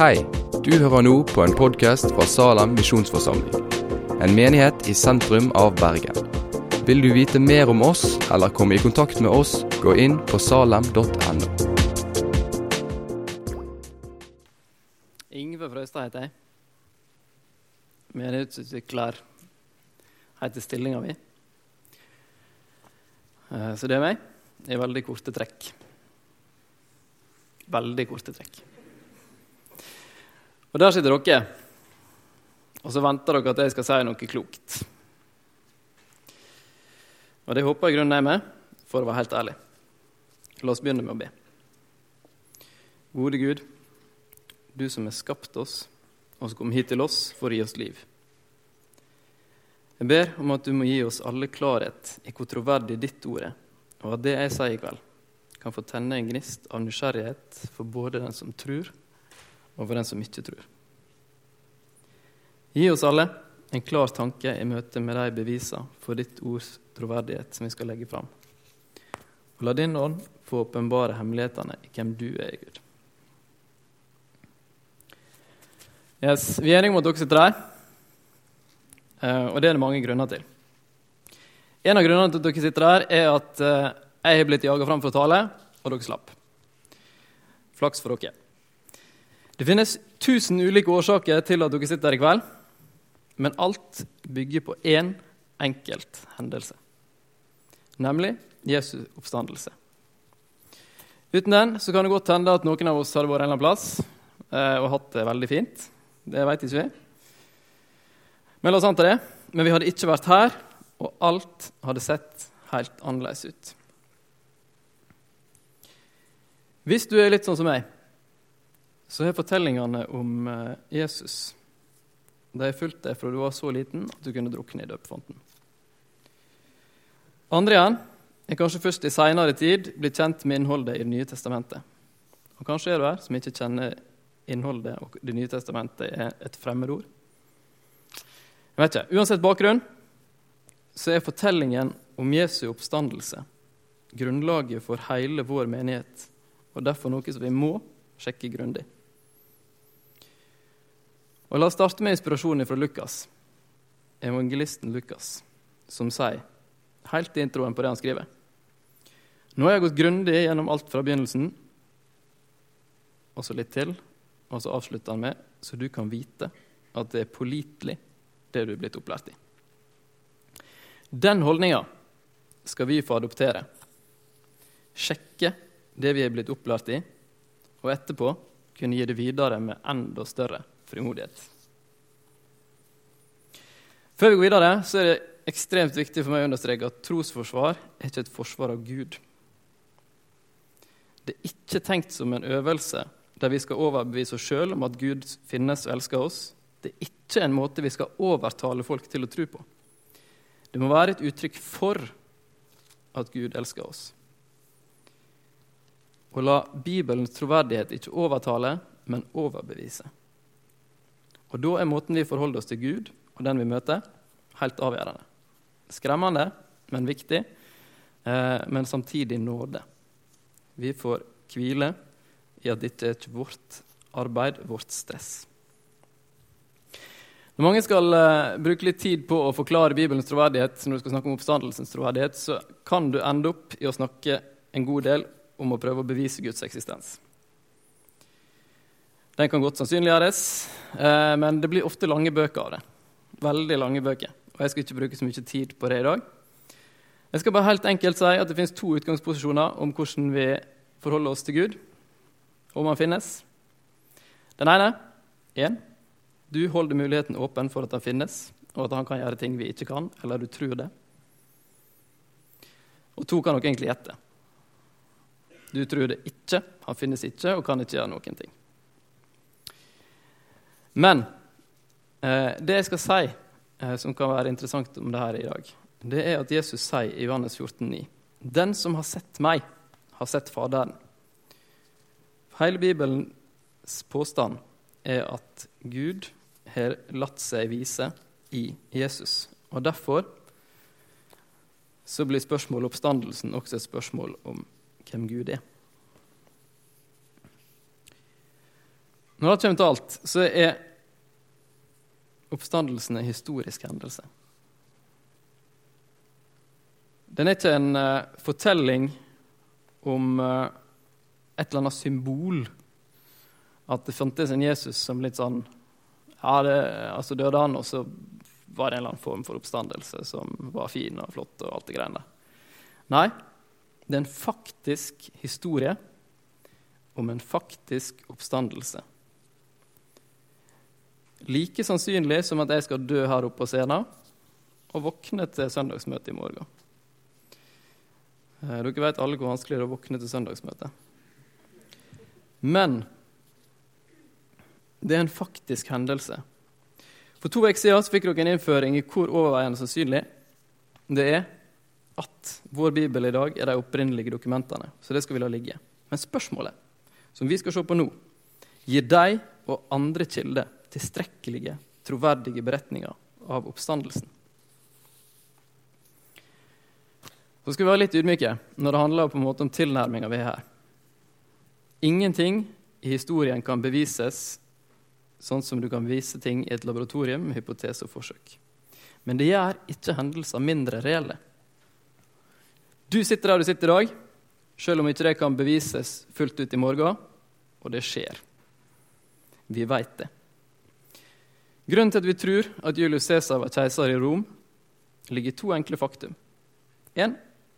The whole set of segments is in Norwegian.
Hei, du hører nå på en podkast fra Salem misjonsforsamling. En menighet i sentrum av Bergen. Vil du vite mer om oss eller komme i kontakt med oss, gå inn på salem.no. Yngve Frøystad heter jeg. Menighetsutvikler heter stillinga mi. Eh, Så det er meg i veldig korte trekk. Veldig korte trekk. Og der sitter dere, og så venter dere at jeg skal si noe klokt. Og det håper jeg grunnen er med, for å være helt ærlig. La oss begynne med å be. Gode Gud, du som har skapt oss, og som kom hit til oss for å gi oss liv. Jeg ber om at du må gi oss alle klarhet i hvor troverdig ditt ord er, og at det jeg sier i kveld, kan få tenne en gnist av nysgjerrighet for både den som tror, og for den som ikke tror. Gi oss alle en klar tanke i møte med de bevisene for ditt ords troverdighet som vi skal legge fram. Og la din ånd få åpenbare hemmelighetene i hvem du er, Gud. Yes, Vi er enige om at dere sitter her, eh, og det er det mange grunner til. En av grunnene til at dere sitter her, er at eh, jeg har blitt jaga fram for å tale, og dere slapp. Flaks for dere. Det finnes tusen ulike årsaker til at dere sitter her i kveld, men alt bygger på én enkelt hendelse, nemlig Jesu oppstandelse. Uten den så kan det godt hende at noen av oss hadde vært en eller annen plass eh, og hatt det veldig fint. Det vet ikke vi. Men la oss anta det. Men vi hadde ikke vært her, og alt hadde sett helt annerledes ut. Hvis du er litt sånn som meg, så har fortellingene om eh, Jesus de har fulgt deg fra du var så liten at du kunne drukne i døpefonten. Andre igjen er kanskje først i seinere tid blitt kjent med innholdet i Det nye testamentet. Og Kanskje er du her som ikke kjenner innholdet, og Det nye testamentet er et fremmedord. Jeg vet ikke. Uansett bakgrunn så er fortellingen om Jesu oppstandelse grunnlaget for hele vår menighet, og derfor noe som vi må sjekke grundig. Og La oss starte med inspirasjonen fra Lukas, evangelisten Lukas, som sier, helt i introen på det han skriver Nå har jeg gått grundig gjennom alt fra begynnelsen, og så litt til, og så avslutter han med så du kan vite at det er pålitelig, det du er blitt opplært i. Den holdninga skal vi få adoptere. Sjekke det vi er blitt opplært i, og etterpå kunne gi det videre med enda større frimodighet. Før vi går videre, så er det ekstremt viktig for meg å understreke at trosforsvar er ikke et forsvar av Gud. Det er ikke tenkt som en øvelse der vi skal overbevise oss sjøl om at Gud finnes og elsker oss. Det er ikke en måte vi skal overtale folk til å tro på. Det må være et uttrykk for at Gud elsker oss. Å la Bibelens troverdighet ikke overtale, men overbevise. Og Da er måten vi forholder oss til Gud og den vi møter, helt avgjørende. Skremmende, men viktig, eh, men samtidig nåde. Vi får hvile i at dette er ikke vårt arbeid, vårt stress. Når mange skal uh, bruke litt tid på å forklare Bibelens troverdighet, når du skal snakke om oppstandelsens troverdighet, så kan du ende opp i å snakke en god del om å prøve å bevise Guds eksistens. Den kan godt sannsynliggjøres, eh, men det blir ofte lange bøker av det. Veldig lange bøker. Og jeg skal ikke bruke så mye tid på det i dag. Jeg skal bare helt enkelt si at det finnes to utgangsposisjoner om hvordan vi forholder oss til Gud, om han finnes. Den ene én du holder muligheten åpen for at han finnes, og at han kan gjøre ting vi ikke kan, eller du tror det. Og to kan nok egentlig gjette. Du tror det ikke, han finnes ikke og kan ikke gjøre noen ting. Men eh, det jeg skal si, eh, som kan være interessant om det her i dag, det er at Jesus sier i Johannes 14,9.: Den som har sett meg, har sett Faderen. Hele Bibelens påstand er at Gud har latt seg vise i Jesus. Og Derfor så blir spørsmålet oppstandelsen også et spørsmål om hvem Gud er. Når det kommer til alt, så er oppstandelsen en historisk hendelse. Den er ikke en uh, fortelling om uh, et eller annet symbol. At det fantes en Jesus som litt sånn ja, det, altså døde han, og så var det en eller annen form for oppstandelse som var fin og flott. og alt det greiene. Nei, det er en faktisk historie om en faktisk oppstandelse. Like sannsynlig som at jeg skal dø her oppe på scenen og våkne til søndagsmøte i morgen. Eh, dere vet alle hvor vanskelig det er å våkne til søndagsmøte. Men det er en faktisk hendelse. For to uker siden fikk dere en innføring i hvor overveiende sannsynlig det er at vår bibel i dag er de opprinnelige dokumentene. Så det skal vi la ligge. Men spørsmålet som vi skal se på nå, gir de og andre kilder tilstrekkelige, troverdige beretninger av oppstandelsen. Så skal vi være litt ydmyke når det handler på en måte om tilnærminga vi har her. Ingenting i historien kan bevises sånn som du kan vise ting i et laboratorium med hypotese og forsøk. Men det gjør ikke hendelser mindre reelle. Du sitter der du sitter i dag, selv om ikke det kan bevises fullt ut i morgen, og det skjer. Vi veit det. Grunnen til at vi tror at Julius Cæsar var keiser i Rom, ligger i to enkle faktum. En,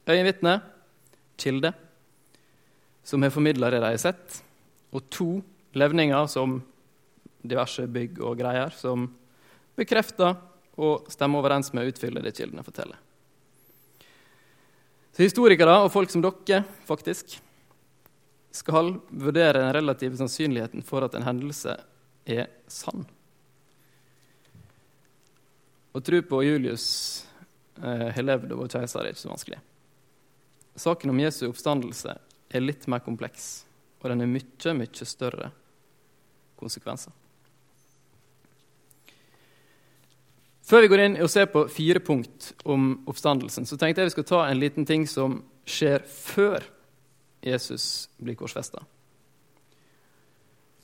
øyenvitne, kilde, som har formidla det de har sett. Og to levninger som diverse bygg og greier, som bekrefter og stemmer overens med å utfylle det kildene forteller. Så historikere og folk som dere faktisk skal vurdere den relative sannsynligheten for at en hendelse er sann. Å tro på Julius eh, har levd og vært keiser, er ikke så vanskelig. Saken om Jesu oppstandelse er litt mer kompleks, og den er mye, mye større konsekvenser. Før vi går inn og ser på fire punkt om oppstandelsen, så tenkte jeg vi skal ta en liten ting som skjer før Jesus blir korsfesta.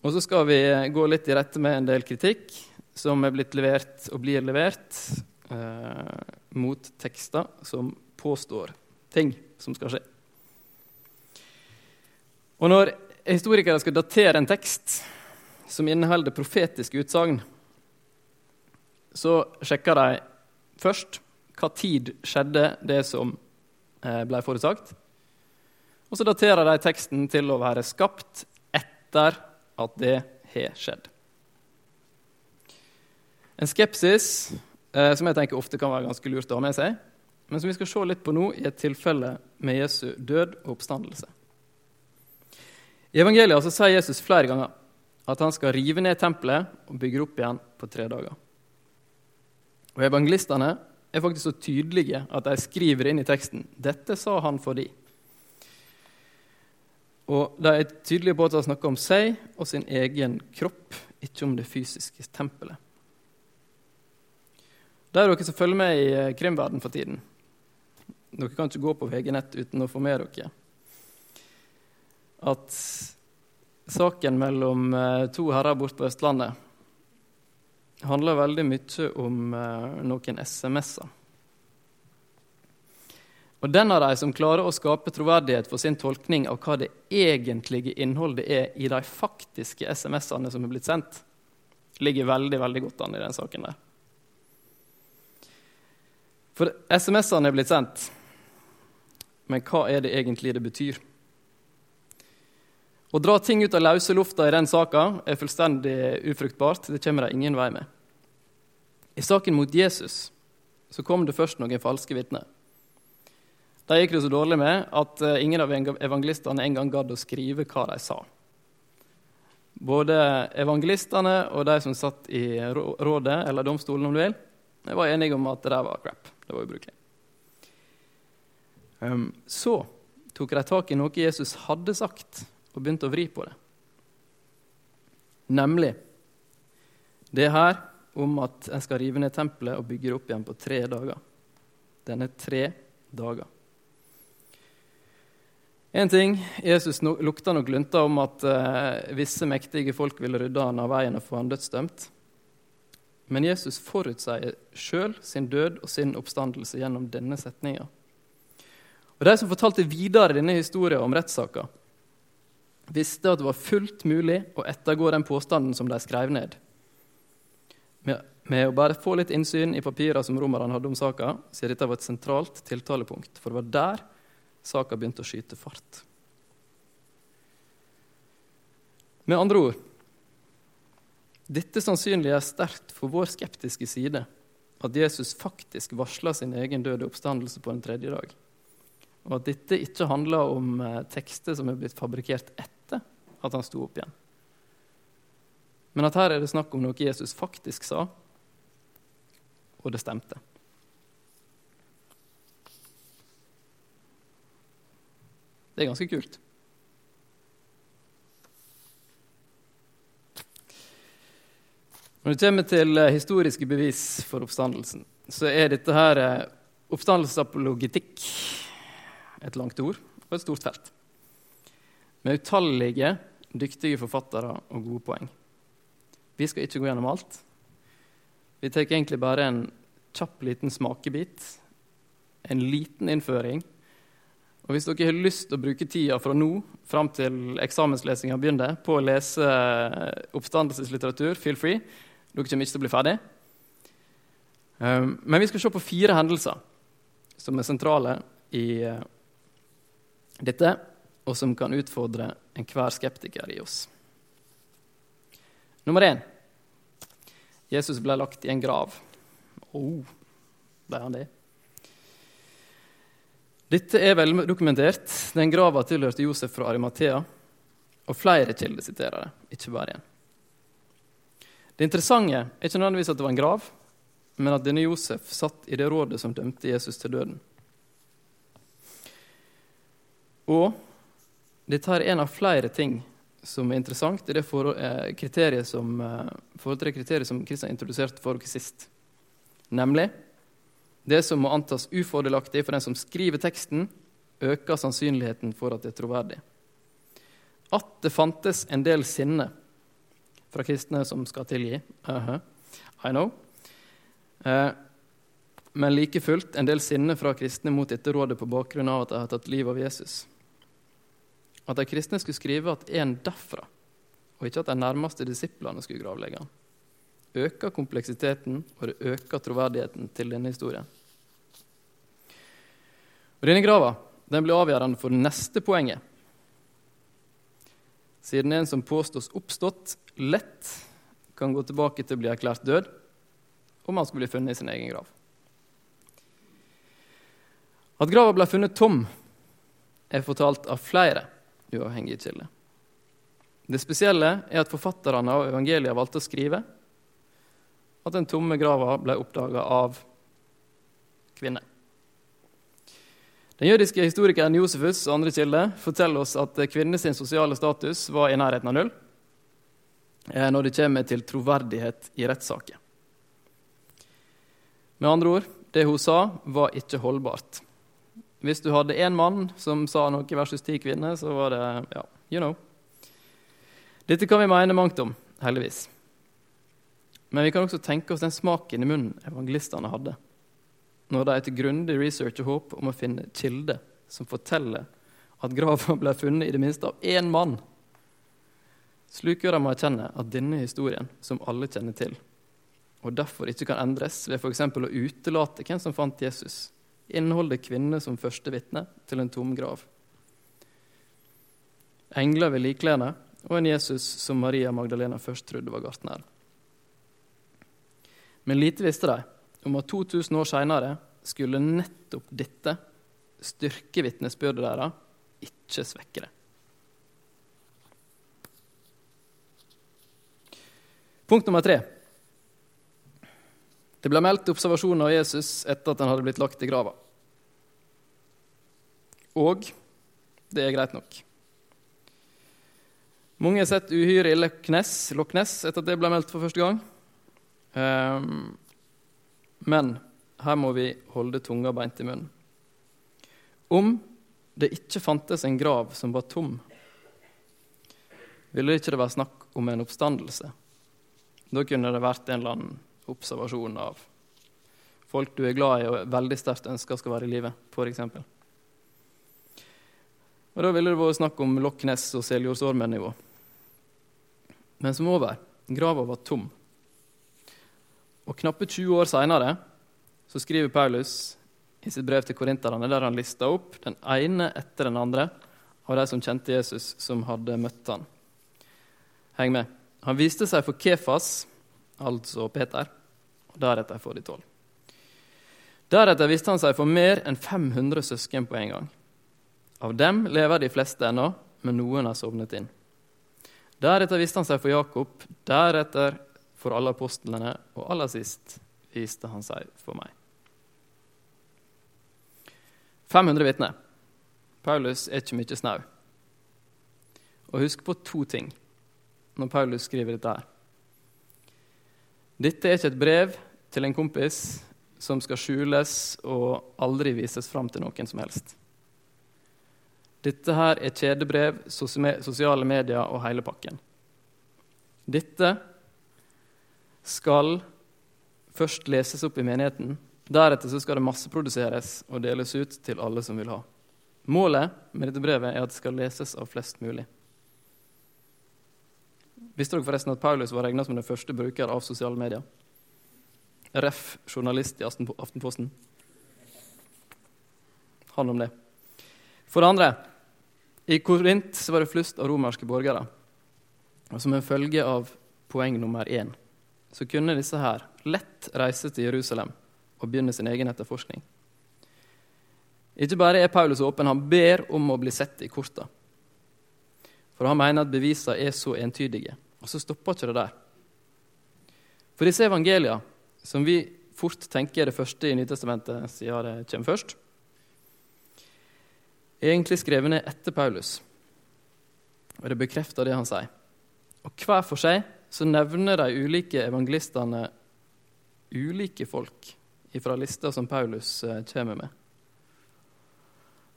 Og så skal vi gå litt i rette med en del kritikk som er blitt levert og blir levert eh, mot tekster som påstår ting som skal skje. Og når historikere skal datere en tekst som inneholder profetiske utsagn, så sjekker de først hva tid skjedde det som eh, ble forutsagt. Og så daterer de teksten til å være skapt etter at det har skjedd. En skepsis eh, som jeg tenker ofte kan være ganske lurt å ha med seg, men som vi skal se litt på nå i et tilfelle med Jesu død og oppstandelse. I evangeliet så sier Jesus flere ganger at han skal rive ned tempelet og bygge opp igjen på tre dager. Og Evangelistene er faktisk så tydelige at de skriver inn i teksten dette sa han for de'. Og De er tydelige på at de snakker om seg og sin egen kropp, ikke om det fysiske tempelet. De dere som følger med i eh, krimverden for tiden, dere kan ikke gå på VG-nett uten å få med dere at saken mellom eh, to herrer borte på Østlandet handler veldig mye om eh, noen SMS-er. Og den av de som klarer å skape troverdighet for sin tolkning av hva det egentlige innholdet er i de faktiske SMS-ene som er blitt sendt, ligger veldig veldig godt an i den saken der. For SMS-ene er blitt sendt, men hva er det egentlig det betyr? Å dra ting ut av løse lufta i den saka er fullstendig ufruktbart. Det kommer de ingen vei med. I saken mot Jesus så kom det først noen falske vitner. De gikk det så dårlig med at eh, ingen av evangelistene engang gadd å skrive hva de sa. Både evangelistene og de som satt i rådet, eller domstolen om du vil, var enige om at det der var crap. Det var ubrukelig. Um, så tok de tak i noe Jesus hadde sagt, og begynte å vri på det. Nemlig det her om at en skal rive ned tempelet og bygge det opp igjen på tre dager. Denne tre dager. En ting, Jesus lukta nok lunta om at eh, visse mektige folk ville rydde han av veien og få han dødsdømt. Men Jesus forutsier sjøl sin død og sin oppstandelse gjennom denne setninga. Og De som fortalte videre denne historien om rettssaka, visste at det var fullt mulig å ettergå den påstanden som de skrev ned. Med, med å bare få litt innsyn i papirene som romerne hadde om saka, så dette var et sentralt tiltalepunkt, for det var der saka begynte å skyte fart. Med andre ord dette sannsynliggjør sterkt for vår skeptiske side at Jesus faktisk varsla sin egen døde oppstandelse på en tredje dag, og at dette ikke handler om eh, tekster som er blitt fabrikkert etter at han sto opp igjen, men at her er det snakk om noe Jesus faktisk sa, og det stemte. Det er ganske kult. Når det kommer til eh, historiske bevis for oppstandelsen, så er dette her eh, oppstandelsesapologitikk et langt ord og et stort felt. Med utallige dyktige forfattere og gode poeng. Vi skal ikke gå gjennom alt. Vi tar egentlig bare en kjapp, liten smakebit, en liten innføring. Og Hvis dere har lyst til å bruke tida fra nå fram til eksamenslesinga begynner, på å lese eh, oppstandelseslitteratur, feel free. Dere kommer ikke til å bli ferdig. Um, men vi skal se på fire hendelser som er sentrale i uh, dette, og som kan utfordre enhver skeptiker i oss. Nummer én Jesus ble lagt i en grav. Oh, ble han det? Dette er veldokumentert. Den grava tilhørte Josef fra Arimathea. Og flere kilder siterer det, ikke bare én. Det interessante er ikke nødvendigvis at det var en grav, men at denne Josef satt i det rådet som dømte Jesus til døden. Og dette er en av flere ting som er interessant i det eh, kriteriet som, eh, forhold til det kriteriet som Kristian introduserte for dere sist. Nemlig det som må antas ufordelaktig for den som skriver teksten, øker sannsynligheten for at det er troverdig. At det fantes en del sinne fra kristne som skal tilgi. Uh -huh. I know. Uh, men like fullt en del sinne fra kristne mot dette rådet på bakgrunn av at de har tatt livet av Jesus. At de kristne skulle skrive at en derfra, og ikke at de nærmeste disiplene skulle gravlegge han, øker kompleksiteten og det øker troverdigheten til denne historien. Og Denne grava den blir avgjørende for neste poenget siden en som påstås oppstått, lett kan gå tilbake til å bli erklært død om han skulle bli funnet i sin egen grav. At grava ble funnet tom, er fortalt av flere uavhengige kilder. Det spesielle er at forfatterne av evangeliet valgte å skrive at den tomme grava ble oppdaga av kvinner. Den jødiske historikeren Josefus og andre kilder forteller oss at kvinnenes sosiale status var i nærheten av null eh, når det kommer til troverdighet i rettssaker. Med andre ord, det hun sa, var ikke holdbart. Hvis du hadde én mann som sa noe versus ti kvinner, så var det ja, you know. Dette kan vi mene mangt om, heldigvis. Men vi kan også tenke oss den smaken i munnen evangelistene hadde når de etter grundig research og håp om å finne kilder som forteller at grava ble funnet i det minste av én mann, sluker de må erkjenne at denne historien, som alle kjenner til, og derfor ikke kan endres ved f.eks. å utelate hvem som fant Jesus, inneholder kvinner som første vitne til en tom grav. Engler ved likklærne og en Jesus som Maria Magdalena først trodde var gartner. Men lite visste de om at 2000 år seinere skulle nettopp dette styrke vitnesbyrdet deres, ikke svekke det. Punkt nummer tre. Det ble meldt observasjoner av Jesus etter at han hadde blitt lagt i grava. Og det er greit nok. Mange har sett uhyret i Loch Ness, etter at det ble meldt for første gang. Um, men her må vi holde tunga beint i munnen. Om det ikke fantes en grav som var tom, ville det ikke være snakk om en oppstandelse. Da kunne det vært en eller annen observasjon av folk du er glad i og veldig sterkt ønsker skal være i live, f.eks. Og Da ville det vært snakk om Loch Ness og Seljordsormen-nivå. Men som over. Grava var tom. Og knappe 20 år seinere skriver Paulus i sitt brev til korinterne, der han lister opp den ene etter den andre av de som kjente Jesus, som hadde møtt han. Heng med. Han viste seg for Kefas, altså Peter, og deretter for de tolv. Deretter viste han seg for mer enn 500 søsken på en gang. Av dem lever de fleste ennå, men noen har sovnet inn. Deretter viste han seg for Jakob, deretter for alle apostlene, og aller sist viste han seg for meg. 500 vitner. Paulus er ikke mye snau. Og husk på to ting når Paulus skriver dette her. Dette er ikke et brev til en kompis som skal skjules og aldri vises fram til noen som helst. Dette her er kjedebrev, sosiale medier og hele pakken. Dette skal først leses opp i menigheten. Deretter så skal det masseproduseres og deles ut til alle som vil ha. Målet med dette brevet er at det skal leses av flest mulig. Visste dere forresten at Paulus var regna som den første bruker av sosiale medier? Ref. journalist i Aftenposten. Han om det. For det andre, i Korint var det flust av romerske borgere. Og som en følge av poeng nummer én så kunne disse her lett reise til Jerusalem og begynne sin egen etterforskning. Ikke bare er Paulus åpen, han ber om å bli sett i korta. For han mener at bevisene er så entydige. Og så stopper ikke det der. For disse evangeliene, som vi fort tenker er det første i Nytestamentet siden det kommer først, er egentlig skrevet ned etter Paulus. Og det bekrefter det han sier. Og hver for seg så nevner de ulike evangelistene ulike folk fra lista som Paulus eh, kommer med.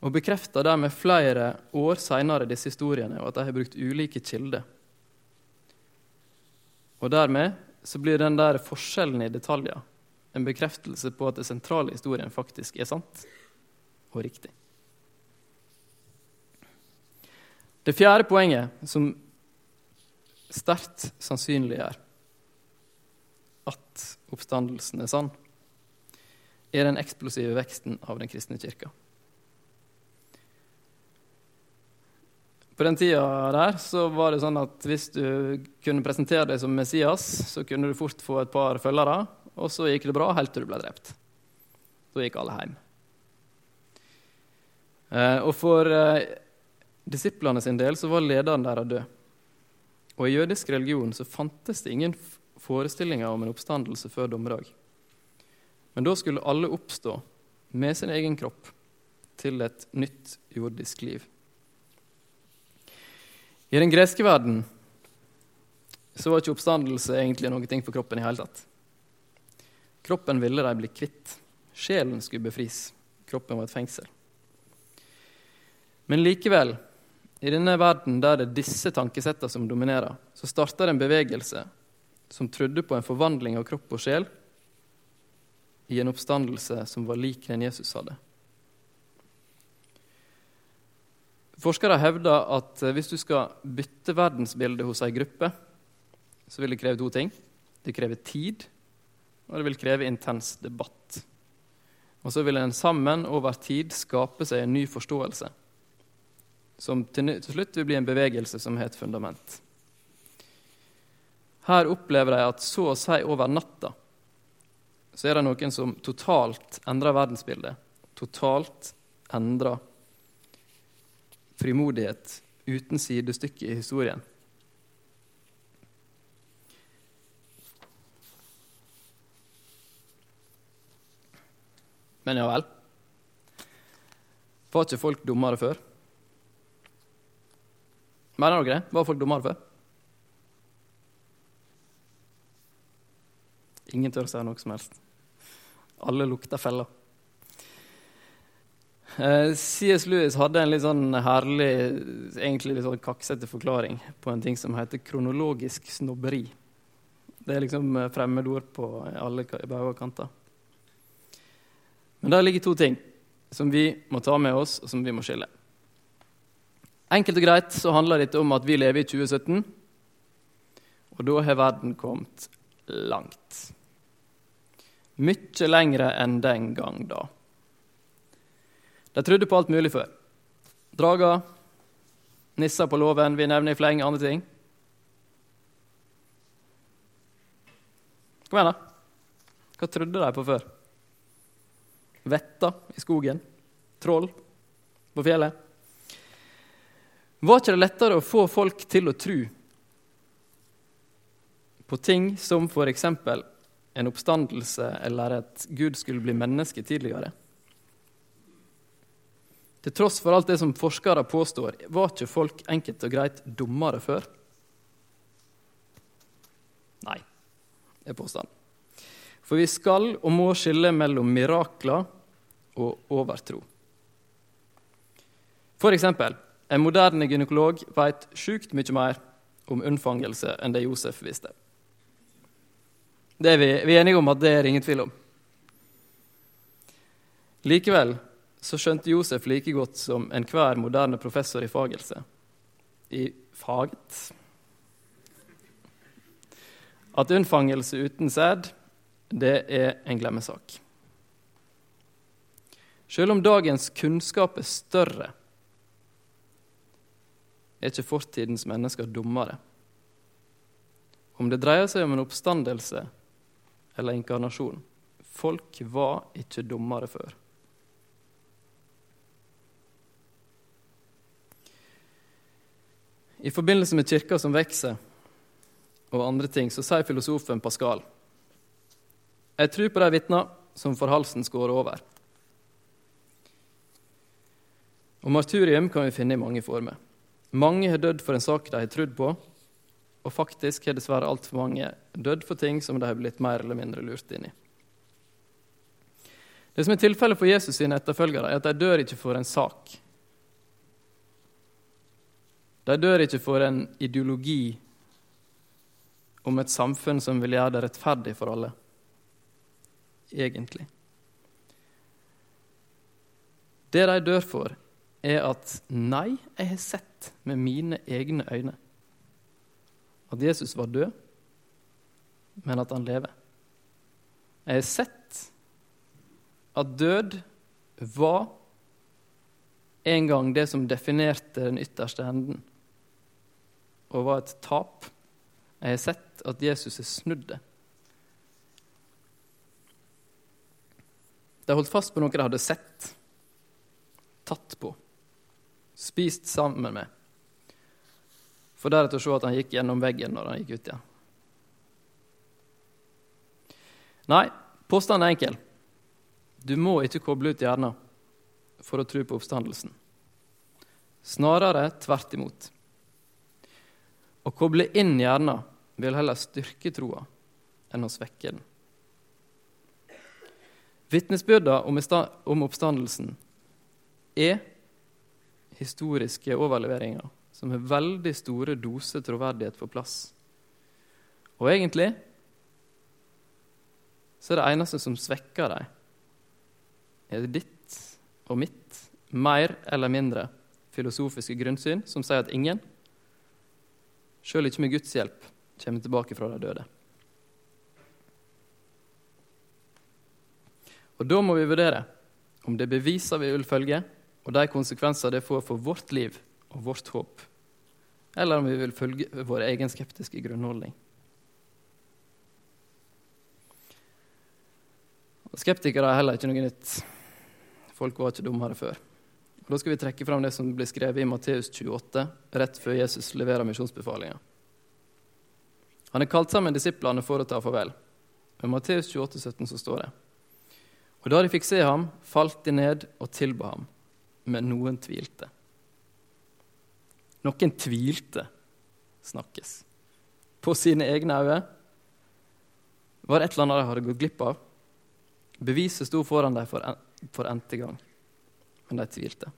Og bekrefter dermed flere år seinere disse historiene, og at de har brukt ulike kilder. Og dermed så blir den der forskjellen i detaljer en bekreftelse på at det sentrale historien faktisk er sant og riktig. Det fjerde poenget, som sterkt sannsynliggjør at oppstandelsen er sann, er den eksplosive veksten av den kristne kirka. På den tida der så var det sånn at hvis du kunne presentere deg som Messias, så kunne du fort få et par følgere, og så gikk det bra helt til du ble drept. Da gikk alle hjem. Eh, og for eh, disiplene sin del så var lederen deres død. Og i jødisk religion så fantes det ingen forestillinger om en oppstandelse før dommedag. Men da skulle alle oppstå med sin egen kropp til et nytt jordisk liv. I den greske verden så var ikke oppstandelse egentlig noe for kroppen i hele tatt. Kroppen ville de bli kvitt. Sjelen skulle befris. Kroppen var et fengsel. Men likevel i denne verden der det er disse tankesettene som dominerer, så starter en bevegelse som trodde på en forvandling av kropp og sjel i en oppstandelse som var lik den Jesus hadde. Forskere hevder at hvis du skal bytte verdensbildet hos ei gruppe, så vil det kreve to ting. Det krever tid, og det vil kreve intens debatt. Og så vil en sammen over tid skape seg en ny forståelse som til, slutt vil bli en bevegelse som har et fundament. Her opplever de at så å si over natta så er det noen som totalt endrer verdensbildet. Totalt endrer frimodighet uten sidestykke i historien. Men ja vel. Var ikke folk dummere før? Mener dere det? Var folk dummere før? Ingen tør å si noe som helst. Alle lukter feller. Eh, C.S. Lewis hadde en litt sånn herlig, egentlig litt sånn kaksete forklaring på en ting som heter kronologisk snobberi. Det er liksom eh, fremmedord på alle bauger og kanter. Men der ligger to ting som vi må ta med oss, og som vi må skille. Enkelt og greit så handler dette om at vi lever i 2017, og da har verden kommet langt. Mye lengre enn den gang da. De trodde på alt mulig før. Drager, nisser på låven, vi nevner i fleng andre ting. Kom igjen, da. Hva trodde de på før? Vetter i skogen? Troll på fjellet? Var ikke det lettere å få folk til å tro på ting som f.eks. en oppstandelse eller at Gud skulle bli menneske tidligere? Til tross for alt det som forskere påstår, var ikke folk enkelt og greit dummere før? Nei er påstanden. For vi skal og må skille mellom mirakler og overtro. For eksempel, en moderne gynekolog vet sjukt mye mer om unnfangelse enn det Josef visste. Det er vi, vi er enige om at det er ingen tvil om. Likevel så skjønte Josef like godt som enhver moderne professor i fagelse i faget at unnfangelse uten sæd, det er en glemmesak. Selv om dagens kunnskap er større, er ikke fortidens mennesker dummere. Om det dreier seg om en oppstandelse eller inkarnasjon folk var ikke dummere før. I forbindelse med kirka som vokser, og andre ting, så sier filosofen Pascal Jeg tror på de vitner som får halsen skåret over. Og martyrium kan vi finne i mange former. Mange har dødd for en sak de har trodd på, og faktisk har dessverre altfor mange dødd for ting som de har blitt mer eller mindre lurt inn i. Det som er tilfellet for Jesus sine etterfølgere, er at de dør ikke for en sak. De dør ikke for en ideologi om et samfunn som vil gjøre det rettferdig for alle, egentlig. Det de dør for, er at nei, jeg har sett med mine egne øyne at Jesus var død, men at han lever. Jeg har sett at død var en gang det som definerte den ytterste enden, og var et tap. Jeg har sett at Jesus er snudd det. De holdt fast på noe de hadde sett, tatt på, spist sammen med, for deretter å se at han gikk gjennom veggen når han gikk ut igjen. Nei, påstanden er enkel. Du må ikke koble ut hjernen for å tro på oppstandelsen. Snarere tvert imot. Å koble inn hjernen vil heller styrke troa enn å svekke den. Vitnesbyrda om oppstandelsen er historiske overleveringer som har veldig store doser troverdighet for plass. Og egentlig så er det eneste som svekker dem, er ditt og mitt mer eller mindre filosofiske grunnsyn som sier at ingen, sjøl ikke med Guds hjelp, kommer tilbake fra de døde. Og Da må vi vurdere om det er beviser vi vil følge, og de konsekvenser det får for vårt liv og vårt håp, eller om vi vil følge vår egen skeptiske grunnholdning. Skeptikere er heller ikke noe nytt. Folk var ikke dummere før. Og Da skal vi trekke fram det som blir skrevet i Matteus 28, rett før Jesus leverer misjonsbefalinga. Han er kalt sammen disiplene for å ta farvel. I Matteus 28, 17 så står det Og da de fikk se ham, falt de ned og tilba ham, men noen tvilte. Noen tvilte, snakkes. På sine egne øyne var det et eller annet de hadde gått glipp av. Beviset sto foran dem for, en, for n-te gang. men de tvilte.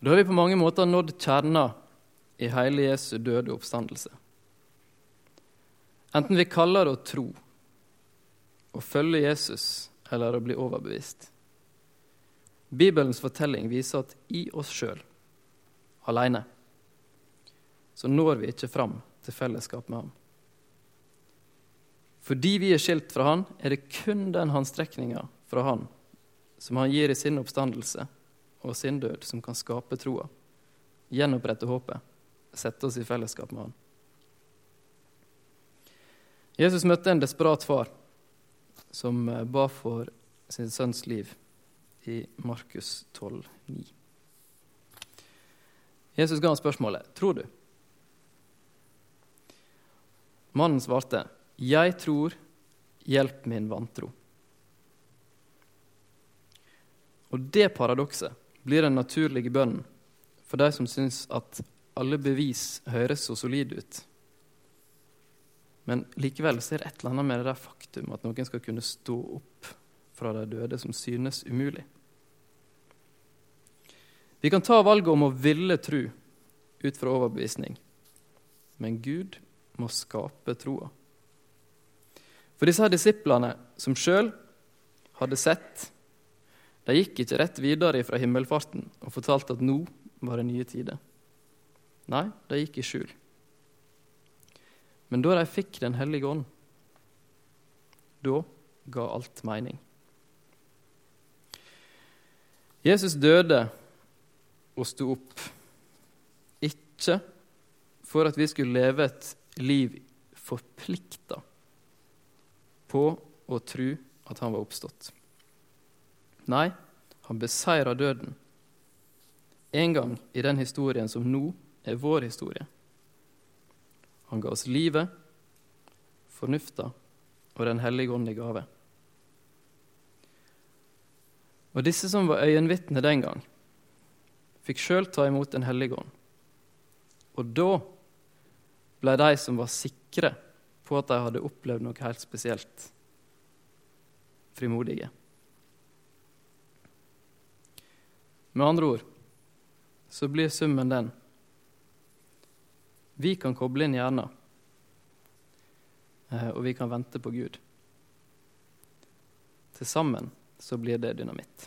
Da har vi på mange måter nådd kjerna i hele Jesu døde oppstandelse. Enten vi kaller det å tro, å følge Jesus eller å bli overbevist. Bibelens fortelling viser at i oss sjøl, aleine, så når vi ikke fram til fellesskap med ham. Fordi vi er skilt fra Han, er det kun den håndstrekninga fra Han som Han gir i sin oppstandelse og sin død, som kan skape troa, gjenopprette håpet, sette oss i fellesskap med Han. Jesus møtte en desperat far som eh, ba for sin sønns liv i Markus 12, 9. Jesus ga ham spørsmålet tror du. Mannen svarte 'Jeg tror, hjelp min vantro'. Og det paradokset blir den naturlige bønnen for de som syns at alle bevis høres så solide ut. Men likevel så er det et eller annet med det der faktum at noen skal kunne stå opp fra de døde, som synes umulig. Vi kan ta valget om å ville tro ut fra overbevisning, men Gud må skape troa. For disse her disiplene som sjøl hadde sett, de gikk ikke rett videre fra himmelfarten og fortalte at nå var det nye tider. Nei, de gikk i skjul. Men da de fikk Den hellige ånd, da ga alt mening. Jesus døde og sto opp, ikke for at vi skulle leve et liv forplikta på å tro at han var oppstått. Nei, han beseira døden. En gang i den historien som nå er vår historie. Han ga oss livet, fornufta og Den hellige ånd i gave. Og disse som var øyenvitner den gang, fikk sjøl ta imot Den hellige ånd. Og da ble de som var sikre på at de hadde opplevd noe helt spesielt, frimodige. Med andre ord så blir summen den vi kan koble inn hjernen, eh, og vi kan vente på Gud. Til sammen så blir det dynamitt.